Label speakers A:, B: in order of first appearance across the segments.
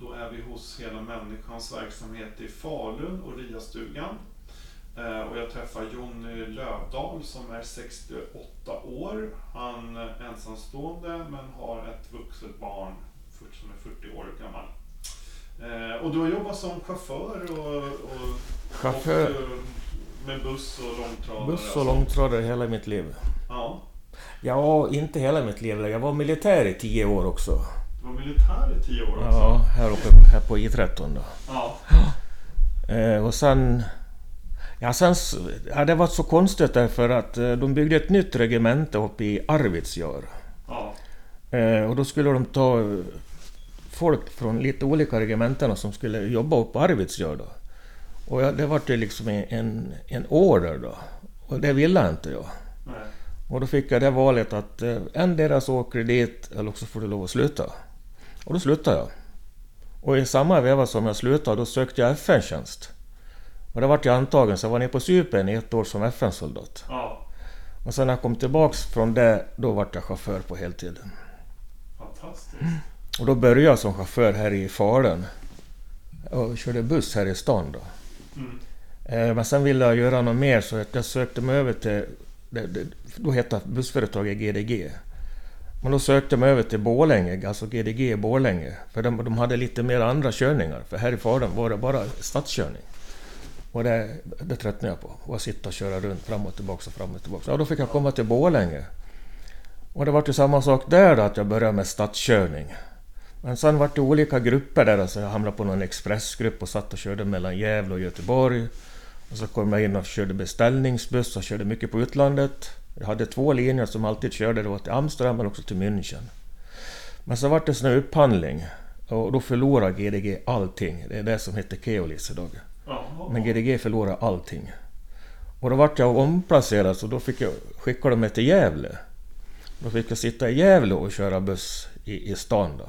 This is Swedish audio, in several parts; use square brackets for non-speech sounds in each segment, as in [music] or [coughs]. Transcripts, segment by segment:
A: Då är vi hos Hela Människans verksamhet i Falun och RIA-stugan. Eh, Och jag träffar Jonny Lövdahl som är 68 år. Han är ensamstående men har ett vuxet barn som är 40 år gammal. Eh, Och du har jobbat som chaufför och, och,
B: Chaufför.
A: och eh, med buss och långtradare.
B: Buss och långtradare hela mitt liv.
A: Ja,
B: Ja, inte hela mitt liv. Jag var militär i tio år också.
A: Du var militär i 10 år också.
B: Ja, här uppe här på I13 då.
A: Ja.
B: Eh, och sen... Ja, sen... Ja, det var så konstigt därför att eh, de byggde ett nytt regemente uppe i Arvidsjaur.
A: ja.
B: Eh, och då skulle de ta eh, folk från lite olika regementen som skulle jobba upp på Arvidsjaur då. Och ja, det var ju liksom en, en order då. Och det ville inte jag.
A: Nej.
B: Och då fick jag det valet att eh, endera så åker du dit eller också får du lov att sluta. Och då slutade jag. Och i samma veva som jag slutade då sökte jag FN-tjänst. Och då vart jag antagen så jag var nere på Cypern i ett år som FN-soldat.
A: Ja.
B: Och sen när jag kom tillbaks från det, då vart jag chaufför på heltid.
A: Fantastiskt.
B: Och då började jag som chaufför här i Falun. Och körde buss här i stan då.
A: Mm.
B: Eh, Men sen ville jag göra något mer så jag sökte mig över till... Då hette bussföretaget GDG. Men då sökte jag mig över till Borlänge, alltså GDG i Borlänge. För de, de hade lite mer andra körningar. För här i Falun var det bara stadskörning. Och det, det tröttnade jag på. Att sitta och köra runt fram och tillbaka och fram och tillbaka. Ja, då fick jag komma till Borlänge. Och det var ju samma sak där då, att jag började med stadskörning. Men sen var det olika grupper där, alltså jag hamnade på någon expressgrupp och satt och körde mellan Gävle och Göteborg. Och så kom jag in och körde beställningsbuss och körde mycket på utlandet. Jag hade två linjer som alltid körde, var till Amsterdam men också till München. Men så var det sån här upphandling och då förlorade GDG allting. Det är det som heter Keolis idag. Men GDG förlorade allting. Och då vart jag omplacerad så då fick jag, skickade de mig till Gävle. Då fick jag sitta i Gävle och köra buss i, i stan då.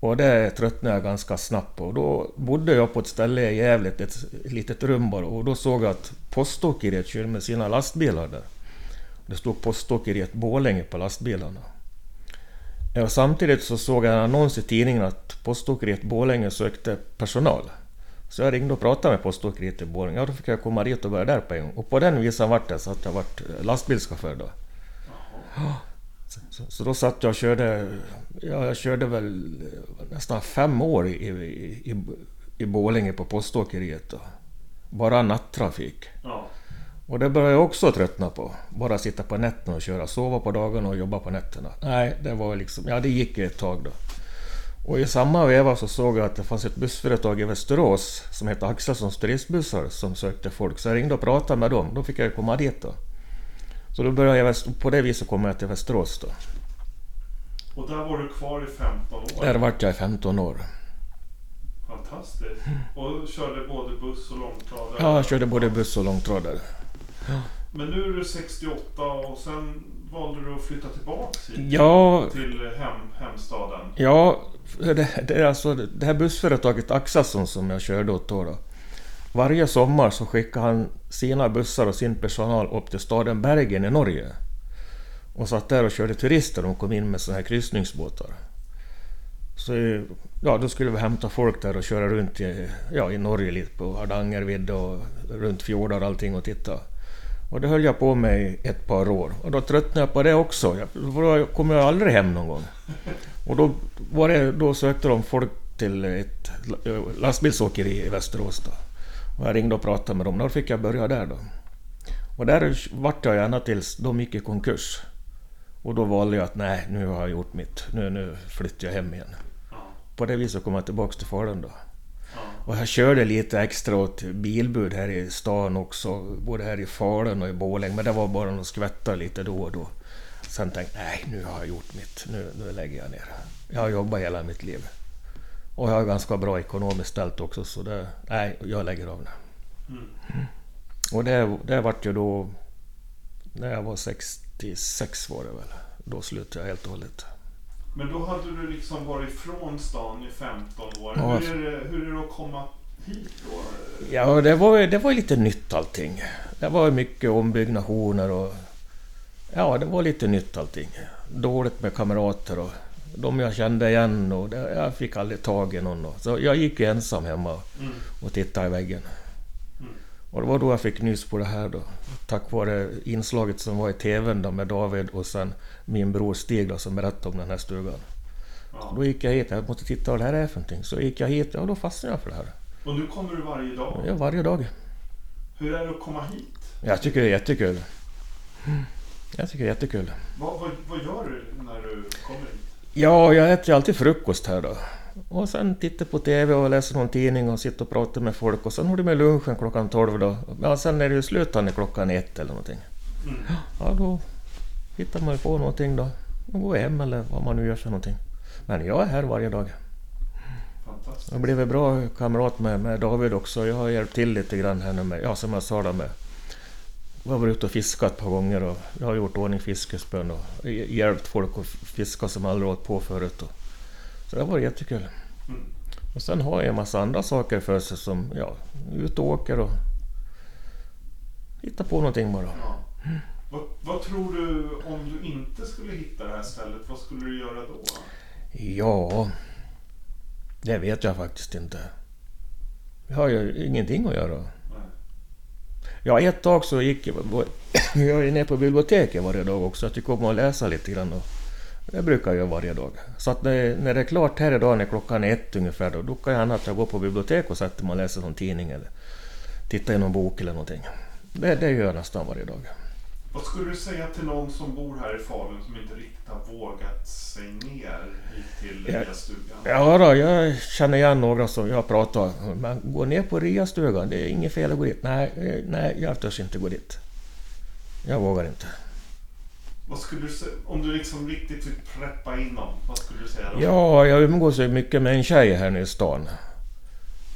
B: Och det tröttnade jag ganska snabbt på. Och då bodde jag på ett ställe i Gävle, ett, litet rum bara. Och då såg jag att Poståkeriet körde med sina lastbilar där. Det stod Poståkeriet Borlänge på lastbilarna. Och samtidigt så såg jag en annons i tidningen att Poståkeriet Borlänge sökte personal. Så jag ringde och pratade med Poståkeriet i Borlänge. Ja, då fick jag komma dit och börja där på en gång. Och på den visan vart det så att jag vart lastbilschaufför då. Jaha så, så då satt jag och körde... Ja, jag körde väl nästan fem år i, i, i, i Borlänge på Poståkeriet då. Bara nattrafik.
A: Ja.
B: Och det började jag också tröttna på. Bara sitta på nätterna och köra. Sova på dagarna och jobba på nätterna. Nej, det var liksom... Ja, det gick ett tag då. Och i samma veva så såg jag att det fanns ett bussföretag i Västerås som hette Axelssons turistbussar som sökte folk. Så jag ringde och pratade med dem. Då fick jag komma dit då. Så då började jag... På det viset kom jag till Västerås då.
A: Och där var du kvar i 15 år.
B: Där vart jag i 15 år.
A: Fantastiskt. Och körde både buss och långtradare.
B: Ja, jag körde både buss och långtradare.
A: Men nu är du 68 och sen valde du att flytta tillbaks hit
B: Ja,
A: till hem, hemstaden.
B: Ja, det, det är alltså det här bussföretaget Axelsson som jag körde åt då, då. Varje sommar så skickade han sina bussar och sin personal upp till staden Bergen i Norge. Och satt där och körde turister. De kom in med såna här kryssningsbåtar. Så ja, då skulle vi hämta folk där och köra runt i, ja, i Norge lite på Hardangervidda och runt fjordar och allting och titta. Och det höll jag på med i ett par år. Och då tröttnade jag på det också. Jag, då kom jag aldrig hem någon gång. Och då, var det, då sökte de folk till ett eh, lastbilsåkeri i Västerås. Då. Och jag ringde och pratade med dem. Då fick jag börja där då. Och där vart jag gärna tills de gick i konkurs. Och då valde jag att nej, nu har jag gjort mitt. Nu, nu flyttar jag hem igen. På det viset kom jag tillbaka till Falun då. Och jag körde lite extra åt bilbud här i stan också. Både här i Falun och i Borlänge. Men det var bara att skvätta lite då och då. Sen tänkte jag, nej nu har jag gjort mitt. Nu, nu lägger jag ner. Jag har jobbat hela mitt liv. Och jag har ganska bra ekonomiskt ställt också så det, nej, jag lägger av nu.
A: Mm.
B: Och det, det vart ju då... När jag var 66 var det väl. Då slutade jag helt och hållet.
A: Men då hade du liksom varit från stan i 15 år.
B: Ja.
A: Hur, är det, hur är det att komma hit då?
B: Ja, det var, det var lite nytt allting. Det var mycket ombyggnationer och... Ja, det var lite nytt allting. Dåligt med kamrater och de jag kände igen och det, jag fick aldrig tag i någon. Och, så jag gick ju ensam hemma
A: Mm.
B: och tittade i väggen.
A: Mm.
B: Och det var då jag fick nys på det här då. Tack vare inslaget som var i TVn då med David och sen min bror Stig då, som berättade om den här stugan.
A: Ja.
B: Då gick jag hit, jag måste titta vad det här är för någonting. Så gick jag hit, ja då fastnade jag för det här.
A: Och nu kommer du varje dag.
B: Ja, varje dag.
A: Hur är det att komma hit?
B: Jag tycker det är jättekul. Jag tycker det är jättekul.
A: Vad, vad, vad gör du när du kommer hit?
B: Ja, jag äter ju alltid frukost här då. Och sen tittar på TV och läser någon tidning och sitter och pratar med folk. Och sen har du med lunchen klockan 12 då. Ja, sen är det ju slutande klockan ett eller någonting.
A: Mm.
B: Ja, då hittar man ju på någonting då. Och går hem eller vad man nu gör för någonting. Men jag är här varje dag.
A: Fantastiskt.
B: Jag har blivit bra kamrat med, med David också. Jag har hjälpt till lite grann här nu med, ja som jag sa då med... Jag har varit ute och fiskat ett par gånger och jag har gjort ordning fiskespön och hjälpt folk att fiska som aldrig åt på förut. Och, så det har varit jättekul.
A: Mm.
B: Och sen har jag en massa andra saker för sig som, ja, ut och åker och hittar på någonting bara.
A: Ja. Vad, vad tror du om du inte skulle hitta det här stället? Vad skulle du göra då?
B: Ja, det vet jag faktiskt inte. Jag har ju ingenting att göra. Ja, ett tag så gick jag... [coughs] Jag är nere på biblioteket varje dag också. Jag tycker om att läsa lite grann. Och det brukar jag göra varje dag. Så att när, när det är klart här idag, när klockan är ett ungefär, då, då kan jag att jag går på biblioteket och sätter mig och läser någon tidning eller tittar i någon bok eller någonting. Det, det gör jag nästan varje dag.
A: Vad skulle du säga till någon som bor här i Falun som inte riktigt har vågat sig ner hit till
B: Ja.
A: nya stugan?
B: Ja då, jag känner igen några som jag pratar Men gå ner på RIA-stugan, det är inget fel att gå dit. Nej, eh, nej, jag törs inte gå dit. Jag vågar inte.
A: Vad skulle du säga, om du liksom riktigt fick preppa in dem, vad skulle du säga då?
B: Ja, jag umgås ju mycket med en tjej här nu i stan.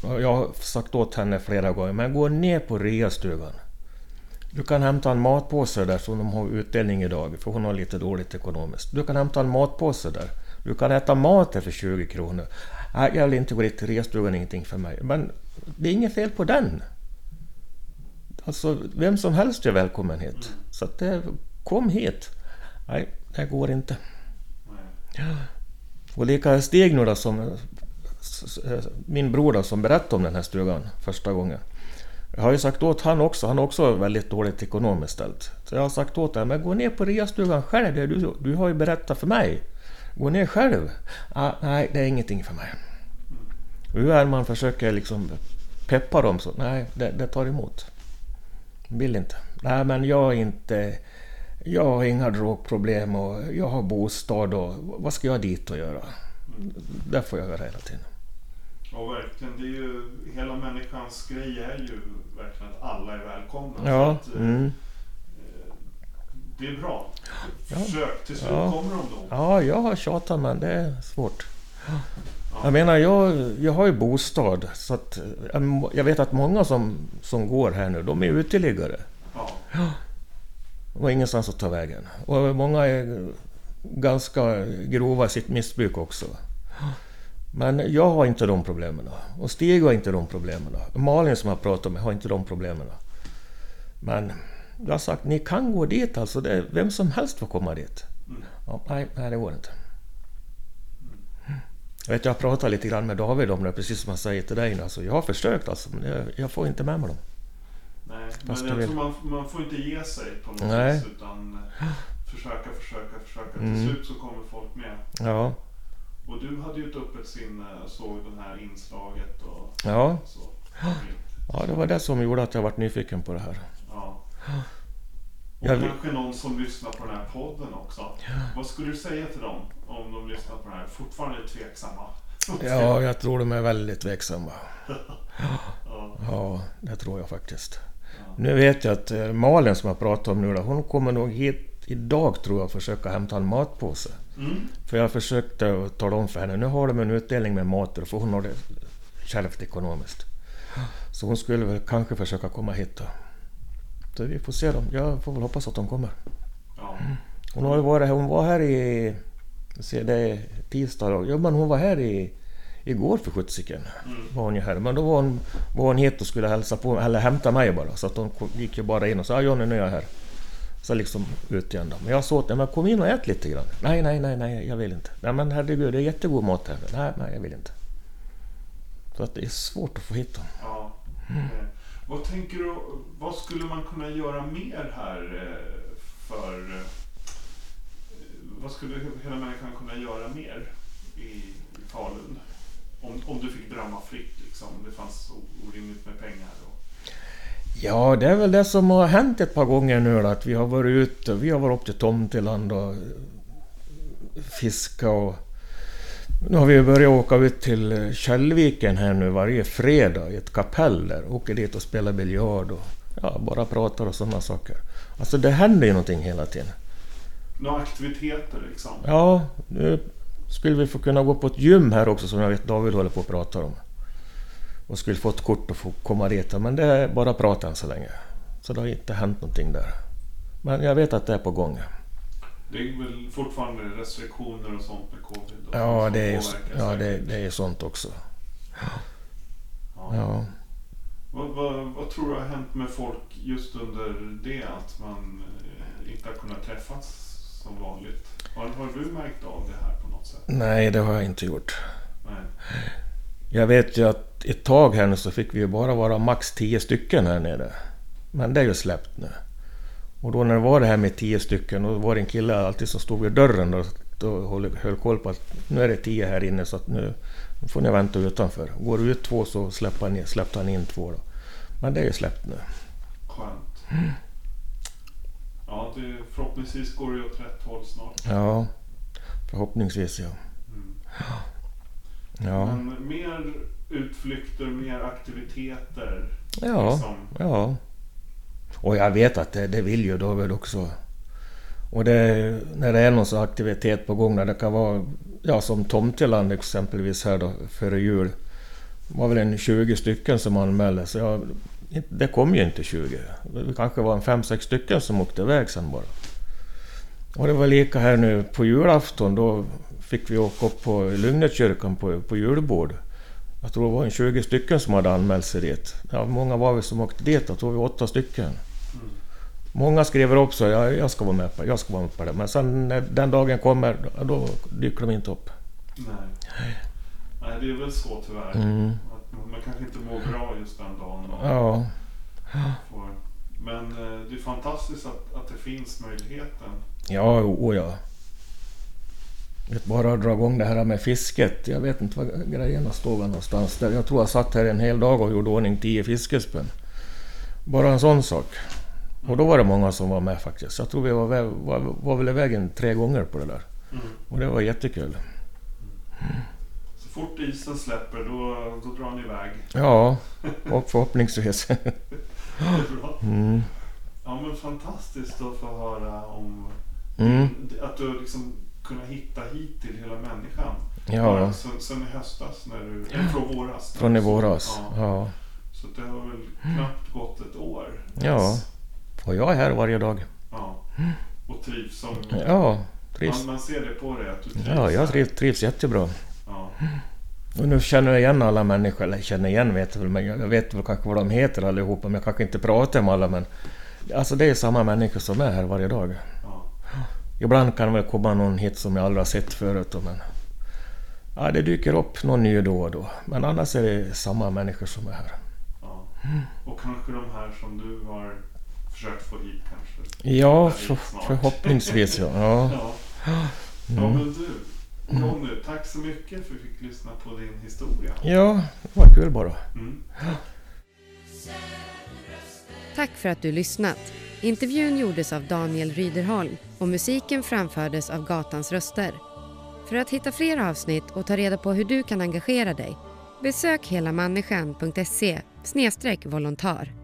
B: Jag har sagt åt henne flera gånger, men gå ner på RIA-stugan. Du kan hämta en matpåse där som de har utdelning idag, för hon har lite dåligt ekonomiskt. Du kan hämta en matpåse där. Du kan äta mat där för 20 kronor. Nej, jag vill inte gå dit, RIA-stugan är ingenting för mig. Men det är inget fel på den. Alltså, vem som helst är välkommen hit. Så att det, kom hit. Nej, det går inte. Och lika Stig nu då som... Min bror då som berättade om den här stugan första gången. Jag har ju sagt åt han också, han har också väldigt dåligt ekonomiskt ställt. Så jag har sagt åt honom, men gå ner på reastugan själv, du, du har ju berättat för mig. Gå ner själv. Ah, nej, det är ingenting för mig. Hur är man försöker liksom peppa dem så, nej, det, det tar emot. Vill inte. Nej, men jag är inte... Jag har inga drogproblem och jag har bostad och vad ska jag dit och göra? Det får jag göra hela tiden.
A: Och verkligen, det är ju, hela människans grej är ju verkligen att alla är välkomna.
B: Ja,
A: att, eh,
B: mm.
A: Det är bra.
B: Ja.
A: Försök, till slut
B: Ja.
A: kommer de då.
B: ja, jag har tjatat men det är svårt.
A: Ja.
B: Jag menar, jag, jag har ju bostad så att eh, jag vet att många som, som går här nu, de är uteliggare.
A: Ja.
B: De har ingenstans att ta vägen. Och många är ganska grova i sitt missbruk också. Men jag har inte de problemen. Och Stig har inte de problemen. Malin som jag pratar med har inte de problemen. Men jag har sagt, ni kan gå dit alltså. Det vem som helst får komma dit.
A: Mm.
B: Ja, nej, nej, det går inte. Jag, vet, jag pratar lite grann med David om det, precis som jag säger till dig. Alltså, jag har försökt alltså, men jag, jag får inte med mig dem.
A: Nej,
B: Fast
A: men jag
B: vill.
A: tror man, man får inte ge sig på något
B: Nej.
A: vis. Utan eh, försöka, försöka, försöka.
B: Mm.
A: Till slut så kommer folk med.
B: Ja,
A: Och du hade ju ett öppet sinne, såg det här inslaget och
B: ja,
A: så.
B: ja, det var det som gjorde att jag varit nyfiken på det här.
A: Ja. Och
B: Jag
A: kanske någon som lyssnar på den här podden också. Vad skulle du säga till dem om de lyssnar på den här? Fortfarande är tveksamma.
B: Ja, jag tror de är väldigt tveksamma.
A: Ja.
B: Ja, det tror jag faktiskt.
A: Ja.
B: Nu vet jag att eh, Malin som jag pratar om nu hon kommer nog hit idag tror jag och försöka hämta en matpåse.
A: Mm.
B: För jag försökte tala om för henne, nu har de en utdelning med mat för hon har det kärvt ekonomiskt. Så hon skulle väl kanske försöka komma hit då. Så vi får se då. Jag får väl hoppas att hon kommer.
A: Ja.
B: Hon har varit här, hon var här i... Se, det är tisdag då. Ja men hon var här i... Igår för sjuttsiken
A: Mm.
B: var hon ju här. Men då var hon, var hon hit och skulle hälsa på eller hämta mig bara. Så att hon gick ju bara in och sa ja Johnny nu är jag här. Så liksom ut igen då. Men jag sa åt men kom in och ät lite grann. Nej, nej, nej, nej, jag vill inte. Nej men herregud, det är jättegod mat här. Nej, nej, jag vill inte. Så att det är svårt att få hit dem.
A: Ja. Eh, Vad tänker du, vad skulle man kunna göra mer här eh, för... eh, Vad skulle hela människan kunna göra mer i, i Falun? Om, om du fick drömma fritt liksom, om det fanns orimligt med pengar. Och,
B: Ja, det är väl det som har hänt ett par gånger nu då, att vi har varit ute, vi har varit upp till Tomteland och fiska och... Nu har vi börjat åka ut till Källviken här nu varje fredag i ett kapell där. Åker dit och spelar biljard och ja, bara pratar och sådana saker. Alltså det händer ju någonting hela tiden.
A: några aktiviteter liksom.
B: Ja, nu skulle vi få kunna gå på ett gym här också som jag vet David håller på att prata om. Och skulle få ett kort och få komma dit. Men det är bara prat än så länge. Så det har inte hänt någonting där. Men jag vet att det är på gång.
A: Det är väl fortfarande restriktioner och sånt med covid?
B: Ja, det är, ja det, det är sånt också.
A: Ja.
B: Ja.
A: Vad, vad, vad tror du har hänt med folk just under det? Att man eh, inte har kunnat träffas som vanligt? Har, har du märkt av det här på något sätt?
B: Nej, det har jag inte gjort.
A: Nej.
B: Jag vet ju att ett tag här nu så fick vi ju bara vara max 10 stycken här nere. Men det är ju släppt nu. Och då när det var det här med 10 stycken, då var det en kille alltid som stod vid dörren och då höll, höll koll på att nu är det 10 här inne så att nu får ni vänta utanför. Går det ut två så släpper han, släppte han in två då. Men det är ju släppt nu.
A: Skönt. Ja, det, förhoppningsvis går det åt rätt håll snart.
B: Ja, förhoppningsvis ja.
A: Mm.
B: Ja,
A: Men mer utflykter, mer aktiviteter.
B: ja,
A: Liksom.
B: ja. Och jag vet att det, det vill ju David också. Och det, när det är någon sån aktivitet på gång, när det kan vara ja, som Tomteland exempelvis här då, före jul. Det var väl en 20 stycken som anmälde sig. Ja, det kom ju inte 20. Det kanske var en 5-6 stycken som åkte iväg sen bara. Och det var lika här nu på julafton. Då fick vi åka upp på Lugnetkyrkan på, på julbord. Jag tror det var en 20 stycken som hade anmält sig dit. Ja, många var vi som åkte dit? Jag tror vi var åtta stycken. Många skriver upp så ja, jag ska vara med på jag ska vara med på det. Men sen när den dagen kommer, då- dyker de inte upp.
A: Nej. Nej, det är väl så tyvärr.
B: Mm.
A: Att man, man kanske inte mår bra just den dagen.
B: Ja,
A: Får. Men eh, det är fantastiskt att, att det finns möjligheten.
B: ja, o ja. Vet bara att dra igång det här med fisket. Jag vet inte var grejerna står väl någonstans där. Jag tror jag satt här en hel dag och gjorde ordning 10 fiskespön. Bara en sån sak. Och då var det många som var med faktiskt. Jag tror vi var, vä- var, var väl iväg en tre gånger på det där.
A: Mm.
B: Och det var jättekul.
A: Så fort isen släpper då, då drar ni iväg.
B: Ja, [laughs] och förhoppningsvis. Mm.
A: Ja men fantastiskt att få höra om
B: Mm.
A: att du liksom kunnat hitta hit till hela människan.
B: Ja,
A: Sen, sen i höstas, när du, eller från våras.
B: från i våras.
A: Ja.
B: Ja.
A: Så det har väl knappt gått ett år.
B: Ja. Och jag är här varje dag.
A: ja. Och trivs som...
B: Ja, trivs.
A: Man, man ser det på dig att du trivs
B: Ja, jag trivs, trivs jättebra.
A: Ja.
B: Och nu känner jag igen alla människor. Eller känner igen vet jag väl, men jag vet väl kanske vad de heter allihopa. Men jag kanske inte pratar med alla. Men alltså det är samma människor som är här varje dag.
A: Ja.
B: Ibland kan det väl komma någon hit som jag aldrig har sett förut. Men ja, det dyker upp någon ny då och då. Men annars är det samma människor som är här.
A: ja. Och kanske de här som du har försökt få hit kanske.
B: Ja, för, förhoppningsvis [laughs] ja. ja.
A: Ja. Ja
B: Mm.
A: men du, Jonny, tack så mycket för att vi fick lyssna på din historia.
B: Ja, det var kul bara.
A: Mm.
C: Tack för att du lyssnat. Intervjun gjordes av Daniel Ryderholm och musiken framfördes av Gatans röster. För att hitta fler avsnitt och ta reda på hur du kan engagera dig besök helamänniskan.se volontär.